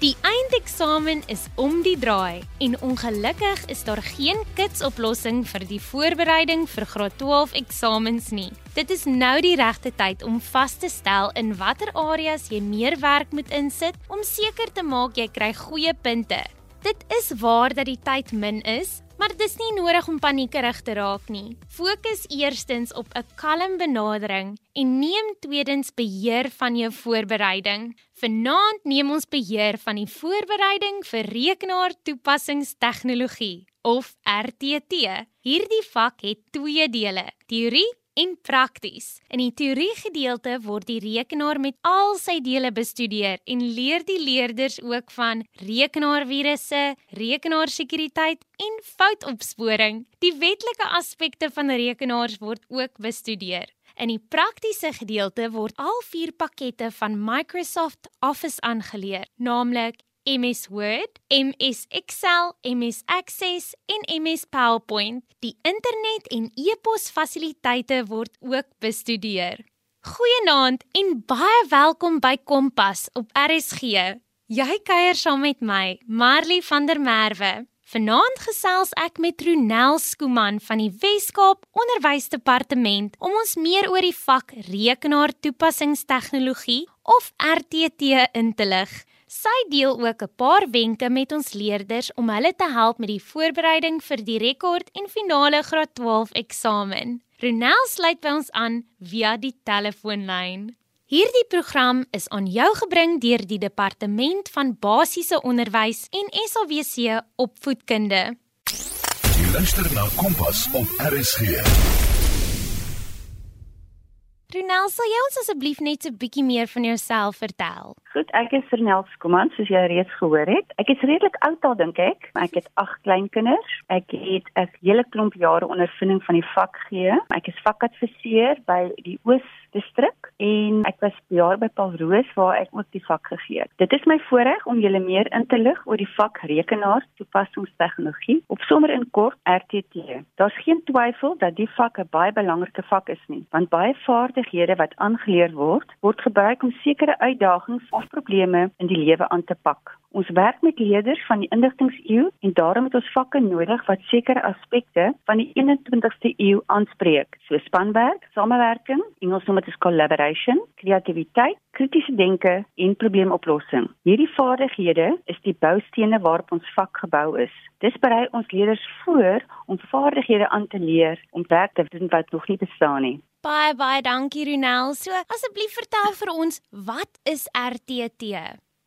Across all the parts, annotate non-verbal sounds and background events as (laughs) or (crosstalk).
Die eindeksamen is om die draai en ongelukkig is daar geen kitsoplossing vir die voorbereiding vir graad 12 eksamens nie. Dit is nou die regte tyd om vas te stel in watter areas jy meer werk moet insit om seker te maak jy kry goeie punte. Dit is waar dat die tyd min is, Maar dis nie nodig om paniekerig te raak nie. Fokus eerstens op 'n kalm benadering en neem tweedens beheer van jou voorbereiding. Vanaand neem ons beheer van die voorbereiding vir rekenaartoepassingstegnologie of RTT. Hierdie vak het twee dele: teorie en prakties. In die teorie gedeelte word die rekenaar met al sy dele bestudeer en leer die leerders ook van rekenaarvirusse, rekenaarsekuriteit en foutopsporing. Die wetlike aspekte van rekenaars word ook bestudeer. In die praktiese gedeelte word al vier pakkette van Microsoft Office aangeleer, naamlik MS Word, MS Excel, MS Access en MS PowerPoint. Die internet en e-pos fasiliteite word ook bestudeer. Goeienaand en baie welkom by Kompas op RSG. Jy kuier saam met my, Marley van der Merwe. Vanaand gesels ek met Ronel Skooman van die Wes-Kaap Onderwysdepartement om ons meer oor die vak rekenaartoepassingstegnologie of RTT in te lig. Sy deel ook 'n paar wenke met ons leerders om hulle te help met die voorbereiding vir die rekord en finale graad 12 eksamen. Ronel sluit by ons aan via die telefoonlyn. Hierdie program is aan jou gebring deur die Departement van Basiese Onderwys en SAWC Opvoedkunde. Jy luister na Kompas op RSG. Ronel, sal jy ons asseblief net 'n bietjie meer van jouself vertel? Goed, ek is Ronel Skuman, soos jy reeds gehoor het. Ek is redelik oud al dink ek. Ek het 8 kleinkinders. Ek het 'n hele klomp jare ondervinding van die vak gee. Ek is vakadviseur by die Oos distrik en ek was jaar by Paul Roos waar ek ook die vak gegee het. Dit is my voorreg om julle meer in te lig oor die vak rekenaar toepassingstegnologie of sommer in kort RTT. Daar's geen twyfel dat die vak 'n baie belangrike vak is nie, want baie vaardighede wat aangeleer word, word gebruik om sekere uitdagings of probleme in die lewe aan te pak. Ons werk met leerders van die inligtingseeu en daarom het ons vakke nodig wat sekere aspekte van die 21ste eeu aanspreek, so spanwerk, samewerking, Engels noem dit as collaboration, kreatiwiteit, kritiese denke en probleemoplossing. Hierdie vaardighede is die boustene waarop ons vak gebou is. Dis berei ons leerders voor om vaardighede aan te leer om werk te doen wat nog nie bestaan nie. Baie baie dankie Ronel. So asseblief vertel vir ons, wat is RTT?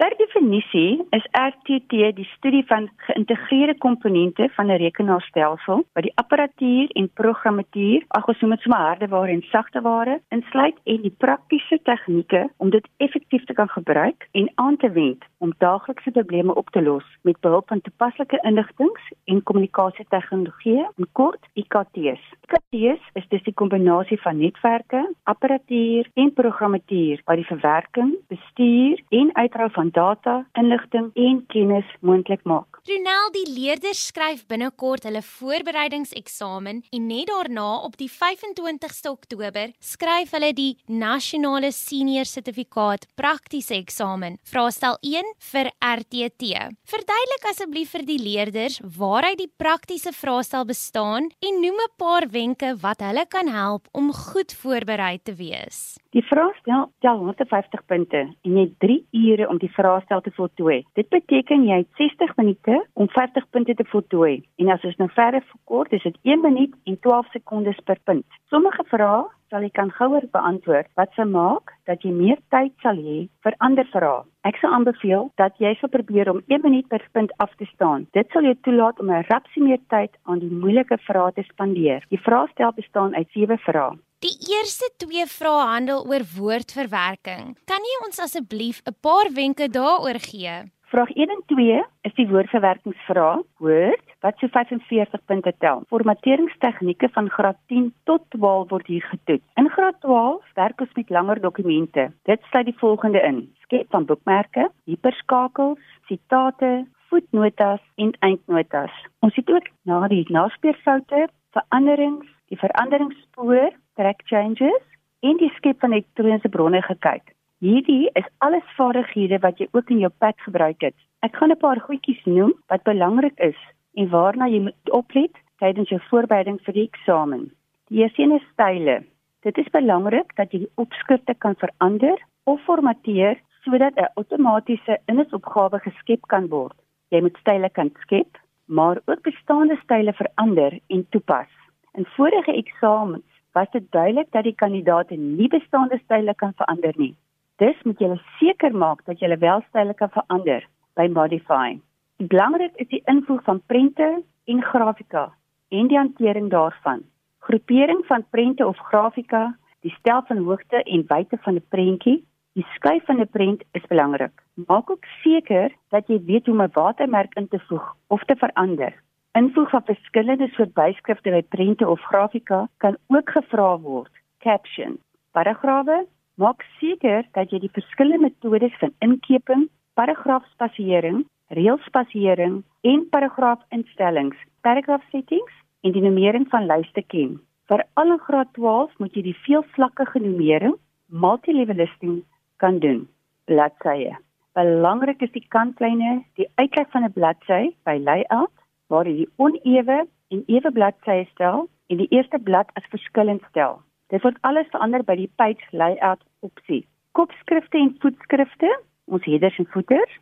Per definisie is RTT die studie van geïntegreerde komponente van 'n rekenaarstelsel wat die apparatuur en programmatuur, ag ons noem dit sommer hardeware en sagteware, insluit en die praktiese tegnieke om dit effektief te kan gebruik en aan te wend om daaglikse probleme op te los met behulp van toepaslike inligtings en kommunikasietegnologie, in kort IKT's. IKT's is dus die kombinasie van netwerke, apparatuur en programmatuur wat die verwerking, bestuur en uitrol van data, inligting en kennis moontlik maak. Ronel, die leerders skryf binnekort hulle voorbereidingseksamen en net daarna op die 25ste Oktober skryf hulle die nasionale senior sertifikaat praktiese eksamen, vraestel 1 vir RTT. Verduidelik asseblief vir die leerders waaruit die praktiese vraestel bestaan en noem 'n paar wenke wat hulle kan help om goed voorberei te wees. Die vraestel tel 150 punte en jy het 3 ure om die vraestel te voltooi. Dit beteken jy het 60 minute om 50 punte te voltooi. En as ons nou verder verkort, is dit 1 minuut en 12 sekondes per punt. Sommige vrae sal jy kan gouer beantwoord wat se maak dat jy meer tyd sal hê vir ander vrae. Ek sou aanbeveel dat jy sal probeer om 1 minuut per punt af te staan. Dit sal jou toelaat om 'n rapsie meer tyd aan die moeilike vrae te spandeer. Die vraestel bestaan uit 7 vrae. Die eerste twee vrae handel oor woordverwerking. Kan jy ons asseblief 'n paar wenke daaroor gee? Vraag 1 en 2 is die woordverwerkingsvraag. Woord wat so 45 punte tel. Formateringstegnieke van graad 10 tot 12 word hier getoets. In graad 12 werk ons met langer dokumente. Dit sluit die volgende in: skep van boekmerke, hiperskakels, sitate, voetnotas en eindnotas. Ons het ook na die naspeurfoute, veranderings, die veranderingsspoor track changes en die skep van elektroniese bronne gekyk. Hierdie is alles vaardighede wat jy ook in jou pad gebruik het. Ek gaan 'n paar goedjies noem wat belangrik is en waarna jy moet oplet tydens jou voorbereiding vir die eksamen. Die eerste een is style. Dit is belangrik dat jy die opskrifte kan verander of formateer sodat 'n outomatiese inhoudsopgawe geskep kan word. Jy moet style kan skep, maar ook bestaande style verander en toepas. In vorige eksamens was dit duidelik dat die kandidaate nie bestaande style kan verander nie. Dus moet jy seker maak dat jy wel style kan verander by modify. Belangrik is die invoeg van prente en grafika en die hantering daarvan. Groepering van prente of grafika, die stel van hoogte en wyte van 'n prentjie, die skuif van 'n prent is belangrik. Maak ook seker dat jy weet hoe om 'n watermerk in te voeg of te verander. Invoeg van verskillende soort byskrifte by prente of grafika kan ook gevra word. Caption. Paragrawe maak seker dat jy die verskillende metodes van inkeping, paragraafspasiering, reelspasiering en paragraafinstellings, paragraph settings en die nummering van lyste ken. Vir al in graad 12 moet jy die veelvlakkige nummering, multilevel listing kan doen. Bladsye. Belangrik is die kantlyne, die uitkyk van 'n bladsy by layout waar jy onewe en ewe bladsye stel en die eerste blad as verskillend stel. Dit word alles verander by die page layout opsie. Kopskrifte en voetskrifte, ons headers en footers,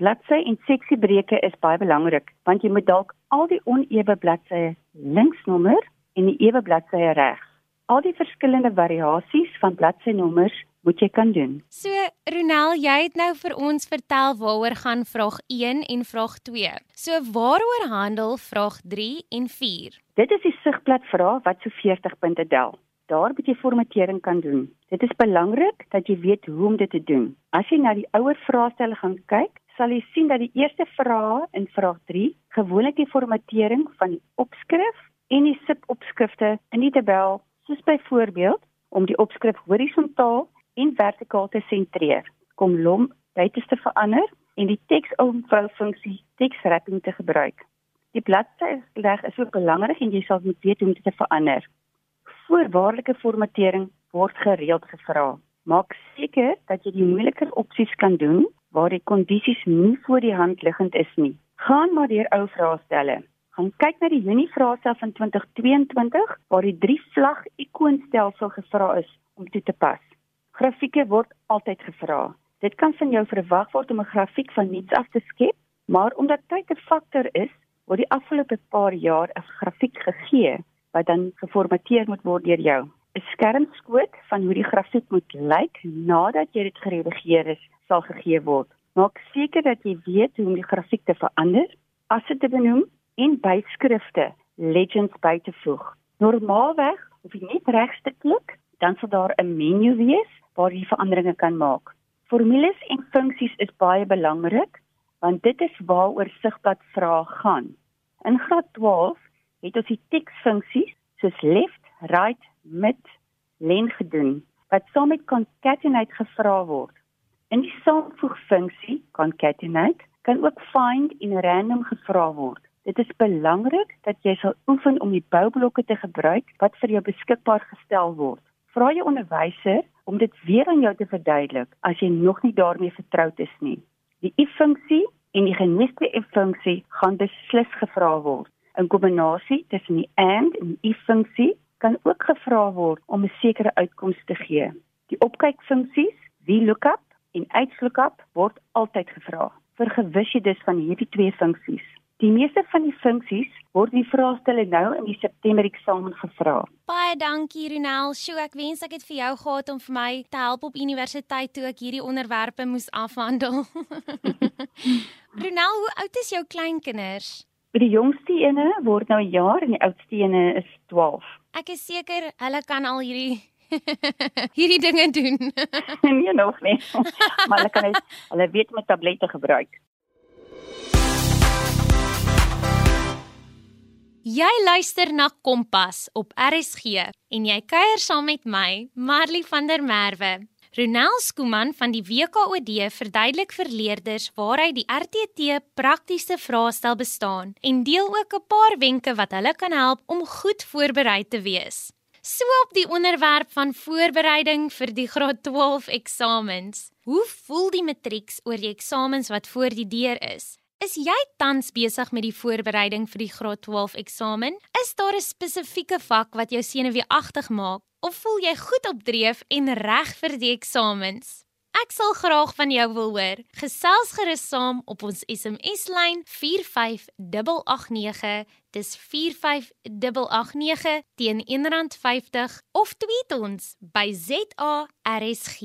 bladsy en seksiebreuke is baie belangrik want jy moet dalk al die onewe bladsye links nommer en die ewe bladsye regs. Al die verskillende variasies van bladsynommers moet jy kan doen. So Ronel, jy het nou vir ons vertel waaroor gaan vraag 1 en vraag 2. So waaroor handel vraag 3 en 4? Dit is die sigblad vraag wat so 40 punte tel. Daar moet jy formatering kan doen. Dit is belangrik dat jy weet hoe om dit te doen. As jy na die ouer vraestelle gaan kyk, sal jy sien dat die eerste vraag in vraag 3 gewoonlik die formatering van die opskrif en die subopskrifte in die tabel, soos byvoorbeeld om die opskrif horisontaal en vertikaal te sentreer, kom lom buite te verander en die teksomvou funksie tekswrapping te gebruik. Die bladsyreg is ook belangrik en jy sal moet weet hoe om dit te verander. Voorwaardelike formatering word gereeld gevra. Maak seker dat jy die moeiliker opsies kan doen waar die kondisies nie voor die hand liggend is nie. Gaan maar deur ou vraestelle. Gaan kyk na die Junie vraestel van 2022 waar die drie vlag ikoonstelsel gevra is om toe te pas. Grafieke word altyd gevra. Dit kan van jou verwag word om 'n grafiek van niets af te skep, maar omdat tyd 'n faktor is, word die afgelope paar jaar 'n grafiek gegee wat dan geformateer moet word deur jou. 'n Skermskoot van hoe die grafiek moet lyk nadat jy dit geredigeer is, sal gegee word. Maak seker dat jy weet hoe om die grafiek te verander, as dit te benoem en byskrifte, legends by te voeg. Normaalweg hoef jy net regste klik, dan sal daar 'n menu wees waar jy veranderinge kan maak. Formules en funksies is baie belangrik want dit is waaroor sigblad vrae gaan. In graad 12 het ons die teksfunksies soos left, right, mid, len gedoen wat saam met concatenate gevra word. In die saamvoegfunksie concatenate kan ook find en random gevra word. Dit is belangrik dat jy sal oefen om die boublokke te gebruik wat vir jou beskikbaar gestel word. Vra jou onderwyser om dit weer aan jou te verduidelik as jy nog nie daarmee vertroud is nie. Die if-funksie en die geneeste if-funksie gaan beslis gevra word. 'n Kombinasie tussen die and en die if-funksie kan ook gevra word om 'n sekere uitkoms te gee. Die opkykfunksies, VLOOKUP en HLOOKUP word altyd gevra. Vergewis jy dus van hierdie twee funksies. Die meeste van die funksies word die vraestelle nou in die September eksamen gevra. Baie dankie Ronel. Sjoe, ek wens ek het vir jou gehad om vir my te help op universiteit toe ek hierdie onderwerpe moes afhandel. (laughs) Ronel, hoe oud is jou kleinkinders? Die jongste ene word nou 'n jaar en die oudste ene is 12. Ek is seker hulle kan al hierdie (laughs) hierdie dinge doen. (laughs) nee, nog nie. maar hulle kan hulle weet met tablette gebruik. Jy luister na Kompas op RSG en jy kuier saam met my, Marley van der Merwe. Ronel Skuman van die WKOD verduidelik vir leerders waaruit die RTT praktiese vraestel bestaan en deel ook 'n paar wenke wat hulle kan help om goed voorberei te wees. So op die onderwerp van voorbereiding vir die graad 12 eksamens. Hoe voel die matrieks oor die eksamens wat voor die deur is? Is jy tans besig met die voorbereiding vir die graad 12 eksamen? Is daar 'n spesifieke vak wat jou senuweeagtig maak of voel jy goed op dreef en reg vir die eksamens? Ek sal graag van jou wil hoor. Gesels gerus saam op ons SMS lyn 45889. Dis 45889 teen R1.50 of tweet ons by ZARSG.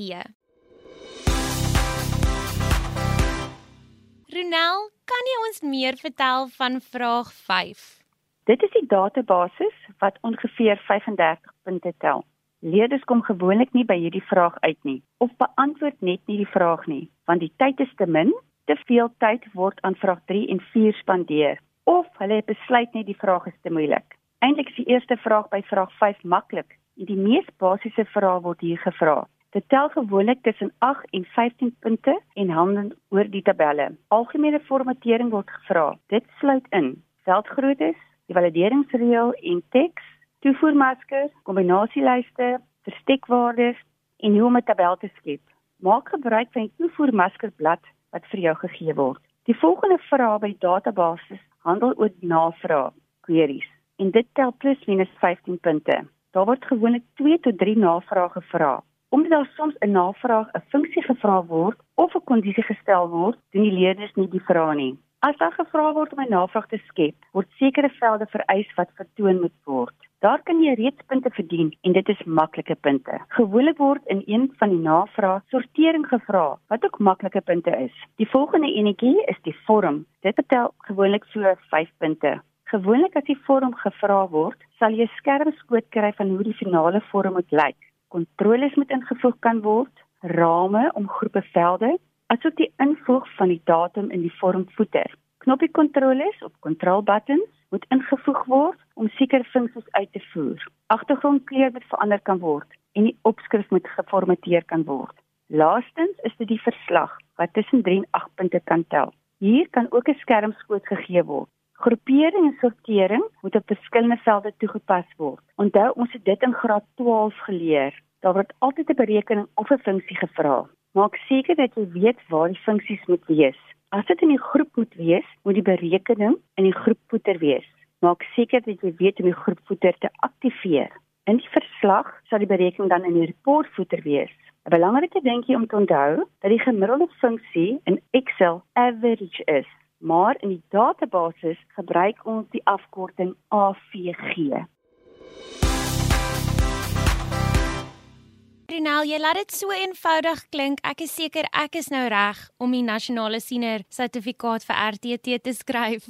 Ronel, kan jy ons meer vertel van vraag 5? Dit is die database wat ongeveer 35 punte tel. Leerders kom gewoonlik nie by hierdie vraag uit nie of beantwoord net nie die vraag nie, want die tyd is te min, te veel tyd word aan vraag 3 en 4 spandeer of hulle besluit net die vraag is te moeilik. Eintlik is die eerste vraag by vraag 5 maklik en die mees basiese vraag word hier gevra. Dit tel gewoonlik tussen 8 en 15 punte en handel oor die tabelle. Algemene formatering word gevra. Dit sluit in veldgroottes, die valideringsreël en teks toevoermaskers, kombinasielyste, verstekwaardes en hoe om 'n tabel te skep. Maak gebruik van die toevoermaskerblad wat vir jou gegee word. Die volgende vraag by die database handel oor navraag queries en dit tel plus minus 15 punte. Daar word gewoonlik 2 tot 3 navrae gevra. Omdat daar soms 'n navraag 'n funksie gevra word of 'n kondisie gestel word, doen die leerders nie die vraag nie. As daar gevra word om 'n navraag te skep, word sekere velde vereis wat vertoon moet word. Daar kan jy reeds punte verdien en dit is maklike punte. Gewoonlik word in een van die navrae sortering gevra wat ook maklike punte is. Die volgende enetjie is die vorm. Dit betel gewoonlik so 5 punte. Gewoonlik as die vorm gevra word, sal jy 'n skermskoot kry van hoe die finale vorm moet lyk. Kontroles moet ingevoeg kan word, rame om groepe velde, asook die invoeg van die datum in die vormvoeter. Knoppie kontroles op control buttons moet ingevoeg word om sekere funksies uit te voer. Agtergrondkleur moet verander kan word en die opskrif moet geformateer kan word. Laastens is dit die verslag wat tussen 3 en 8 punte kan tel. Hier kan ook 'n skermskoot gegee word. Groepering en sortering moet op verskillende velde toegepas word. Onthou ons het dit in graad 12 geleer. Daar word altyd 'n berekening of 'n funksie gevra. Maak seker dat jy weet waar die funksies moet wees. As dit in die groep moet wees, moet die berekening in die groepvoeter wees. Maak seker dat jy weet om die groepvoeter te aktiveer. In die verslag sal die berekening dan in die reportvoeter wees. 'n Belangrike dingetjie om te onthou, dat die gemiddelde funksie in Excel average is, maar in die database gebruik ons die afkorting AVG. Rinal, jy laat dit so eenvoudig klink. Ek is seker ek is nou reg om die nasionale siener sertifikaat vir RTT te skryf.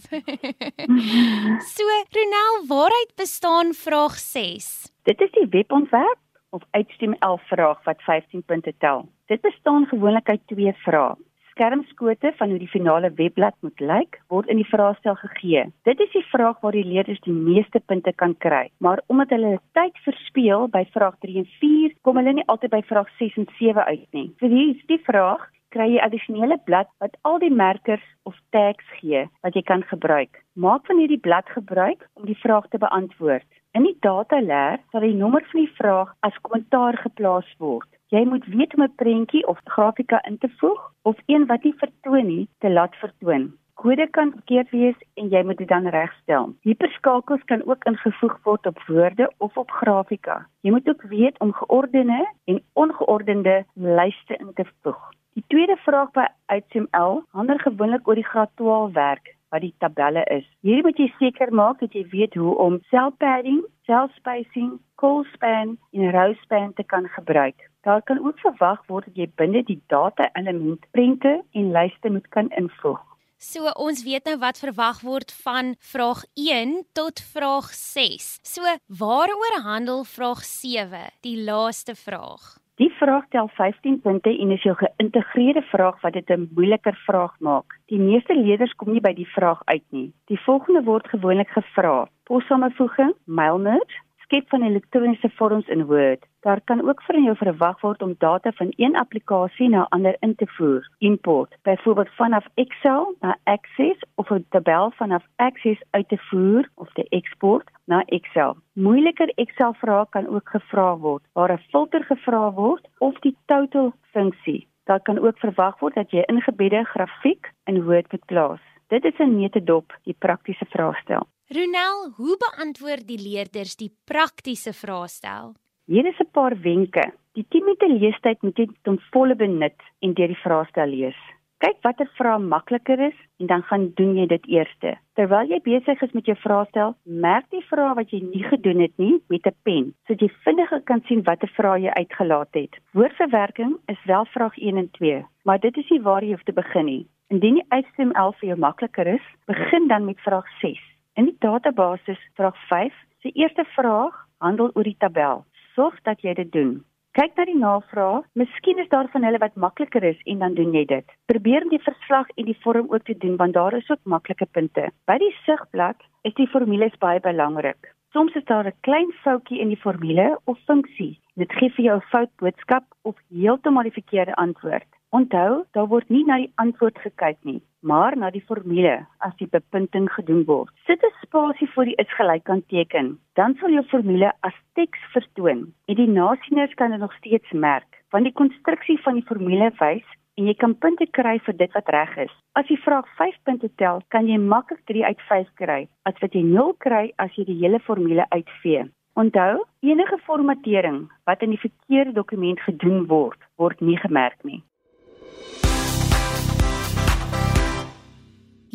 (laughs) so, Rinal, waaruit bestaan vraag 6? Dit is die webontwerp of HTML vraag wat 15 punte tel. Dit bestaan gewoonlik uit twee vrae skermskote van hoe die finale webblad moet lyk, word in die vraestel gegee. Dit is die vraag waar die leerders die meeste punte kan kry, maar omdat hulle tyd verspeel by vraag 3 en 4, kom hulle nie altyd by vraag 6 en 7 uit nie. Vir hierdie vraag kry jy addisionele blad wat al die merkers of tags gee wat jy kan gebruik. Maak van hierdie blad gebruik om die vraag te beantwoord. In die data leer sal die nommer van die vraag as kommentaar geplaas word. Jy moet weet om 'n prentjie of grafika in te voeg of een wat nie vertoon nie te laat vertoon. Kode kan verkeerd wees en jy moet dit dan regstel. Hiperskakels kan ook ingevoeg word op woorde of op grafika. Jy moet ook weet om geordende en ongeordende lyste in te voeg. Die tweede vraag by HTML handel gewoonlik oor die graad 12 werk wat die tabelle is. Hier moet jy seker maak dat jy weet hoe om cell padding, cell spacing, call span en row span te kan gebruik. Daar kan ook verwag word dat jy binne die data element prente en lyste moet kan invoeg. So ons weet nou wat verwag word van vraag 1 tot vraag 6. So waaroor handel vraag 7, die laaste vraag? Die vraag tel 15 punte en is jou geïntegreerde vraag wat dit 'n moeiliker vraag maak. Die meeste leerders kom nie by die vraag uit nie. Die volgende word gewoonlik gevra: possamevoeging, mailmerge, skep van elektroniese vorms in Word. Daar kan ook van jou verwag word om data van een applikasie na ander in te voer, import, byvoorbeeld vanaf Excel na Access of 'n tabel vanaf Access uit te voer of te export na Excel. Moeiliker Excel vrae kan ook gevra word waar 'n filter gevra word of die total funksie. Daar kan ook verwag word dat jy ingebedde grafiek in Word moet plaas. Dit is 'n netedop die praktiese vraestel. Ronel, hoe beantwoord die leerders die praktiese vraestel? Hier is 'n paar wenke. Die 10 minute leestyd moet jy ten volle benut en deur die vraestel lees. Kyk watter vrae makliker is en dan gaan doen jy dit eerste. Terwyl jy besig is met jou vraestel, merk die vrae wat jy nie gedoen het nie met 'n pen, sodat jy vinniger kan sien watter vrae jy uitgelaat het. Woordverwerking is wel vraag 1 en 2, maar dit is nie waar jy hoef te begin nie. Indien die HTML vir jou makliker is, begin dan met vraag 6. In die database vraag 5 se eerste vraag handel oor die tabel sorg dat jy dit doen. Kyk na die navraag. Miskien is daar van hulle wat makliker is en dan doen jy dit. Probeer om die verslag en die vorm ook te doen want daar is ook maklike punte. By die sigblad is die formules baie belangrik. Soms is daar 'n klein foutjie in die formule of funksie. Dit gee vir jou 'n fout boodskap of heeltemal die verkeerde antwoord. Onthou, daar word nie na die antwoord gekyk nie, maar na die formule as die bepunting gedoen word. Sit 'n spasie voor die is gelykant teken, dan sal jou formule as teks vertoon. En die nasieners kan dit nog steeds merk, want die konstruksie van die formule wys en jy kan punte kry vir dit wat reg is. As jy vraag 5 punte tel, kan jy maklik 3 uit 5 kry, as wat jy 0 kry as jy die hele formule uitvee. Onthou, enige formatering wat in die verkeerde dokument gedoen word, word nie gemerk nie.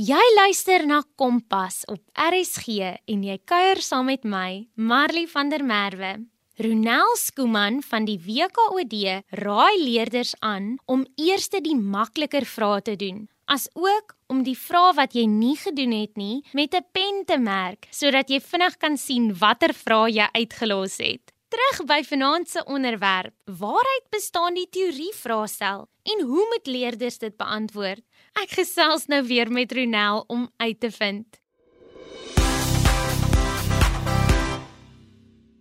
Jy luister na Kompas op RSG en jy kuier saam met my, Marley van der Merwe. Ronel Skuman van die WKOD raai leerders aan om eers die makliker vrae te doen, asook om die vrae wat jy nie gedoen het nie met 'n pen te merk sodat jy vinnig kan sien watter vrae jy uitgelos het. Terug by vanaand se onderwerp, waaruit bestaan die teorie vraestel en hoe moet leerders dit beantwoord? Ek gesels nou weer met Ronel om uit te vind.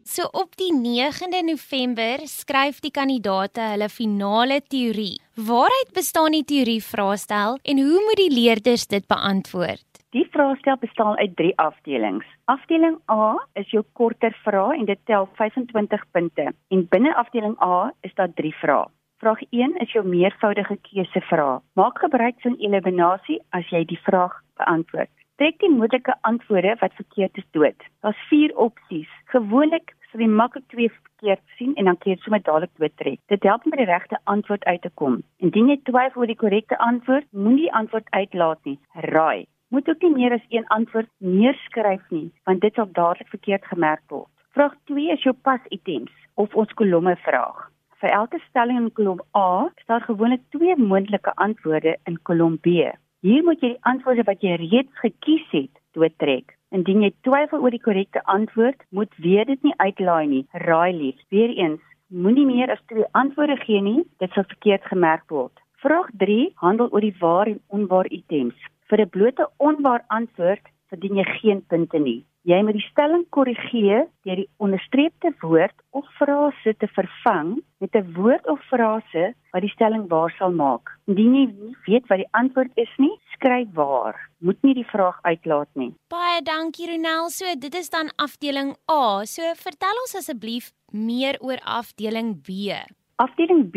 So op die 9de November skryf die kandidaate hulle finale teorie. Waaruit bestaan die teorie vraestel en hoe moet die leerders dit beantwoord? Die vraestel bestaan uit 3 afdelings. Afdeling A is jou korter vrae en dit tel 25 punte. En binne afdeling A is daar 3 vrae. Vraag 1 is jou meervoudige keusevraag. Maak gebruik van eliminasie as jy die vraag beantwoord. Trek die moontlike antwoorde wat verkeerd is dood. Daar's 4 opsies. Gewoonlik sal jy maklik twee verkeerd sien en dan keer jy sommer dadelik dood trek. Dit help om by die regte antwoord uit te kom. Indien jy twyfel oor die korrekte antwoord, moenie die antwoord uitlaat nie. Raai. Moet ook nie meer as een antwoord neerskryf nie, want dit sal dadelik verkeerd gemerk word. Vraag 2 is jou pas-items of ons kolomme vraag. Vir elke stelling in kolom A is daar gewoonlik twee moontlike antwoorde in kolom B. Hier moet jy die antwoorde wat jy reeds gekies het, doortrek. Indien jy twyfel oor die korrekte antwoord, moet weer dit nie uitlaai nie. Raai lief. Weereens, moenie meer as twee antwoorde gee nie, dit sal verkeerd gemerk word. Vraag 3 handel oor die waar en onwaar items. Vir 'n blote onwaar antwoord verdien jy geen punte nie. Jy moet die stelling korrigeer deur die onderstreepte woord of frase te vervang met 'n woord of frase wat die stelling waar sal maak. Indien jy nie weet wat die antwoord is nie, skryf waar. Moet nie die vraag uitlaat nie. Baie dankie Ronel. So dit is dan afdeling A. So vertel ons asseblief meer oor afdeling B. Afdeling B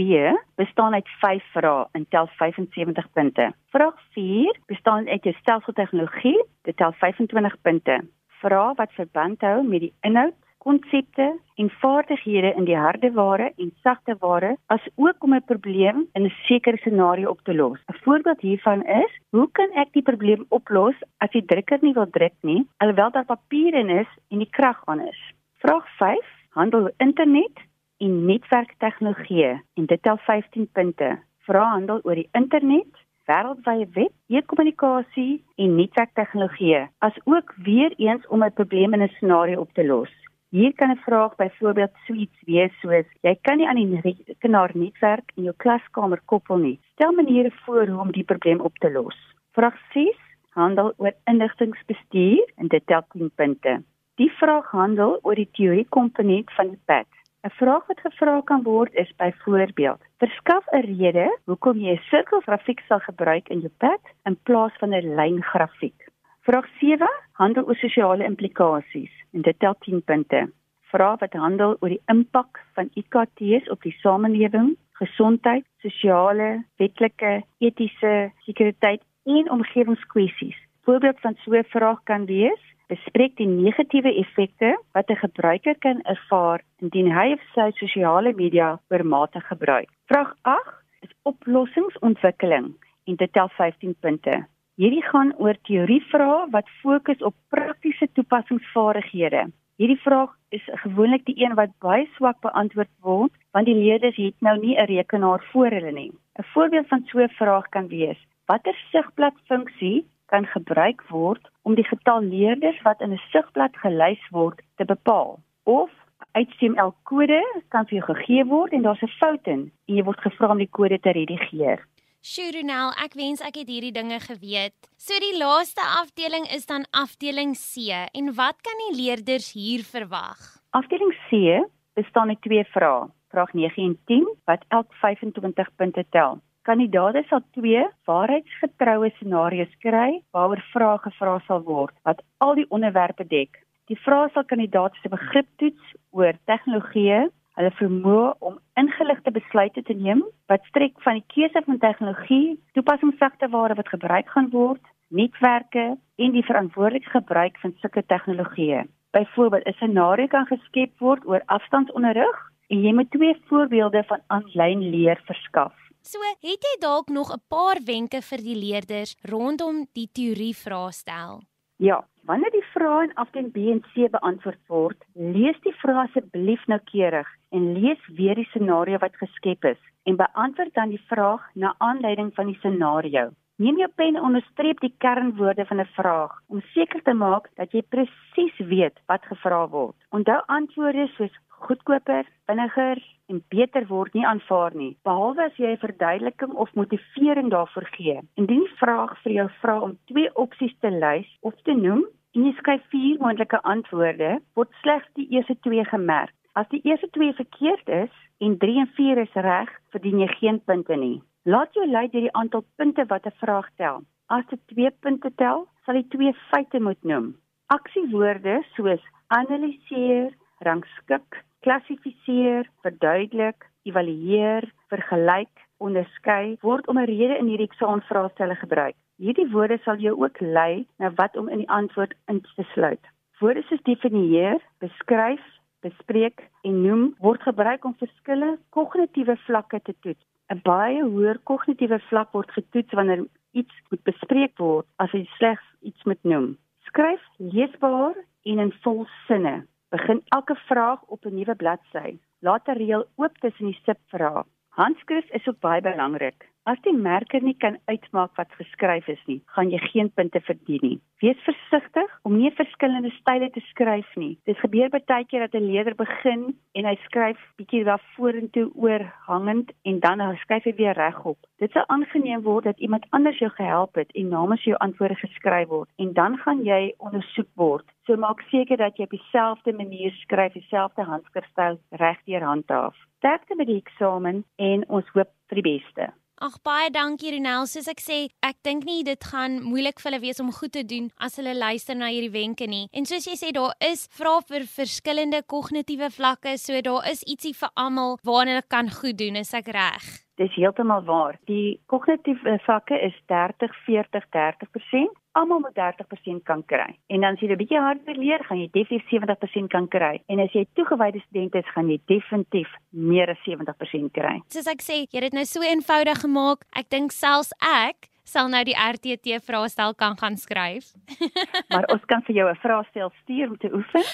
bestaan uit 5 vrae en tel 75 punte. Vraag 4 bestaan uit 'n stelseltegnologie, dit tel 25 punte vrae wat verband hou met die inhoud, konsepte en vaardighede in die hardeware en sagteware, asook om 'n probleem in 'n sekere scenario op te los. 'n Voorbeeld hiervan is: hoe kan ek die probleem oplos as die drukker nie wil druk nie, alhoewel daar papier in is en die krag aan is? Vraag 5 handel internet en netwerktegnologie en dit tel 15 punte. Vrae handel oor die internet wêreldwye web, e-kommunikasie en netwerktegnologie, asook weer eens om 'n probleem in 'n scenario op te los. Hier kan 'n vraag byvoorbeeld suits wees soos: Jy kan nie aan die rekenaar netwerk in jou klaskamer koppel nie. Stel maniere voor hoe om die probleem op te los. Vraag 6 handel oor inligtingbestuur en dit tel 10 punte. Die vraag handel oor die teorie komponent van die pad. 'n Vraag wat gevra kan word is byvoorbeeld: Verskaf 'n rede hoekom jy 'n sirkelgrafiek sal gebruik in jou pad in plaas van 'n lyngrafiek. Vraag 7 handel oor sosiale implikasies en dit tel 10 punte. Vraag wat handel oor die impak van IKT's op die samelewing, gesondheid, sosiale, wetlike, etiese, sekuriteit en omgewingskwessies. Voorbeeld van so 'n vraag kan wees: bespreek die negatiewe effekte wat 'n gebruiker kan ervaar indien hy of sy sosiale media oormatig gebruik. Vraag 8 is oplossingsontwikkeling en dit tel 15 punte. Hierdie gaan oor teorievrae wat fokus op praktiese toepassingsvaardighede. Hierdie vraag is gewoonlik die een wat baie swak beantwoord word want die leerders het nou nie 'n rekenaar voor hulle nie. 'n Voorbeeld van so 'n vraag kan wees: Watter sigblad funksie kan gebruik word om die getal leerders wat in 'n sigblad gelys word te bepaal. Of HTML kode kan vir jou gegee word en daar's 'n fout in en jy word gevra om die kode te redigeer. Sjoernel, ek wens ek het hierdie dinge geweet. So die laaste afdeling is dan afdeling C en wat kan die leerders hier verwag? Afdeling C bestaan uit twee vrae. Vraag 9 en 10 wat elk 25 punte tel. Kandidate sal twee waarheidsgetroue scenario's kry waaroor vrae gevra sal word wat al die onderwerpe dek. Die vrae sal kandidate se begrip toets oor tegnologie, hulle vermoë om ingeligte besluite te neem wat strek van die keuse van tegnologie, toepassingsvlakte waar wat gebruik gaan word, netwerke en die verantwoordelike gebruik van sulke tegnologieë. Byvoorbeeld, 'n scenario kan geskep word oor afstandsonderrig en jy moet twee voorbeelde van aanlyn leer verskaf. So, het jy dalk nog 'n paar wenke vir die leerders rondom die teorie vraestel? Ja, wanneer die vrae in afdeling B en C beantwoord word, lees die vrae asseblief noukeurig en lees weer die scenario wat geskep is en beantwoord dan die vraag na aanleiding van die scenario. Neem jou pen en onderstreep die kernwoorde van 'n vraag om seker te maak dat jy presies weet wat gevra word. Onthou antwoorde soos goedkoper, vinniger en beter word nie aanvaar nie, behalwe as jy 'n verduideliking of motivering daarvoor gee. Indien die vraag vir jou vra om twee opsies te lys of te noem en jy skryf vier moontlike antwoorde, word slegs die eerste twee gemerk. As die eerste twee verkeerd is en 3 en 4 is reg, verdien jy geen punte nie. Laat jou lei deur die aantal punte wat 'n vraag tel. As dit 2 punte tel, sal jy twee feite moet noem. Aksiewoorde soos analiseer, rangskik, klassifiseer, verduidelik, evalueer, vergelyk, onderskei word om 'n rede in hierdie eksaamvraestelle gebruik. Hierdie woorde sal jou ook lei na wat om in die antwoord in te sluit. Woorde soos definieer, beskryf, bespreek en noem word gebruik om verskillende kognitiewe vlakke te toets. 'n Baie hoër kognitiewe vlak word getoets wanneer iets moet bespreek word as jy slegs iets moet noem. Skryf leesbaar en in volsinne. Begin elke vraag op 'n nuwe bladsy. Laat 'n reël oop tussen die subvrae. Handskrif is ook baie belangrik. As die merker nie kan uitmaak wat geskryf is nie, gaan jy geen punte verdien nie. Wees versigtig om nie verskillende style te skryf nie. Dit gebeur baie keer dat 'n leerder begin en hy skryf bietjie daar vorentoe oorhangend en dan skryf hy weer regop. Dit sou aangeneem word dat iemand anders jou gehelp het en namens jou antwoorde geskryf word en dan gaan jy ondersoek word. So maak seker dat jy op dieselfde manier skryf, dieselfde handskrifstyl regdeur handhaaf. Sterkte met die eksamen en ons hoop vir die beste. Ag baie dankie Ronel. Soos ek sê, ek dink nie dit gaan moeilik vir hulle wees om goed te doen as hulle luister na hierdie wenke nie. En soos jy sê, daar is vrae vir verskillende kognitiewe vlakke, so daar is ietsie vir almal waarna hulle kan goed doen, is ek reg? Dis heeltemal waar. Die kognitiewe vakke is 30 40 30% almal met 30% kan kry. En dan as jy 'n bietjie harder leer, gaan jy definitief 70% kan kry. En as jy toegewyde student is, gaan jy definitief meer as 70% kry. Soos ek sê, jy het dit nou so eenvoudig gemaak. Ek dink selfs ek sal nou die RTT vraestel kan gaan skryf. (laughs) (laughs) maar ons kan vir jou 'n vraestel stuur om te oefen.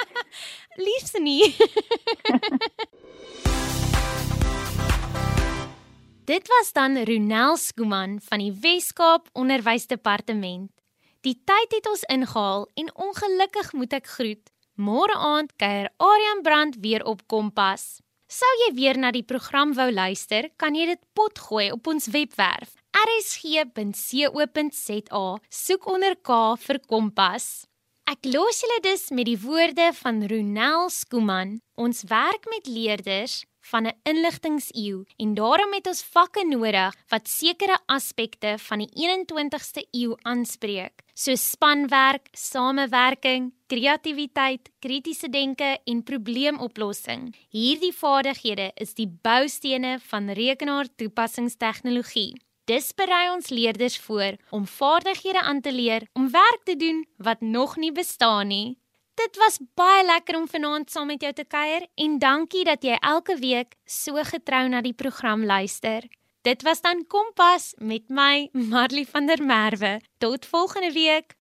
(laughs) Liefs nie. Dit was dan Ronel Skuman van die Wes-Kaap Onderwysdepartement. Die tyd het ons ingehaal en ongelukkig moet ek groet. Môre aand kuier Aryan Brand weer op Kompas. Sou jy weer na die program wou luister, kan jy dit potgooi op ons webwerf rsg.co.za. Soek onder K vir Kompas. Ek los julle dus met die woorde van Ronel Skuman. Ons werk met leerders van 'n inligtingseeu en daarom het ons vakke nodig wat sekere aspekte van die 21ste eeu aanspreek, soos spanwerk, samewerking, kreatiwiteit, kritiese denke en probleemoplossing. Hierdie vaardighede is die boustene van rekenaartoepassingstegnologie. Dis berei ons leerders voor om vaardighede aan te leer om werk te doen wat nog nie bestaan nie. Dit was baie lekker om vanaand saam met jou te kuier en dankie dat jy elke week so getrou na die program luister. Dit was dan Kompas met my Marley van der Merwe. Tot volgende week.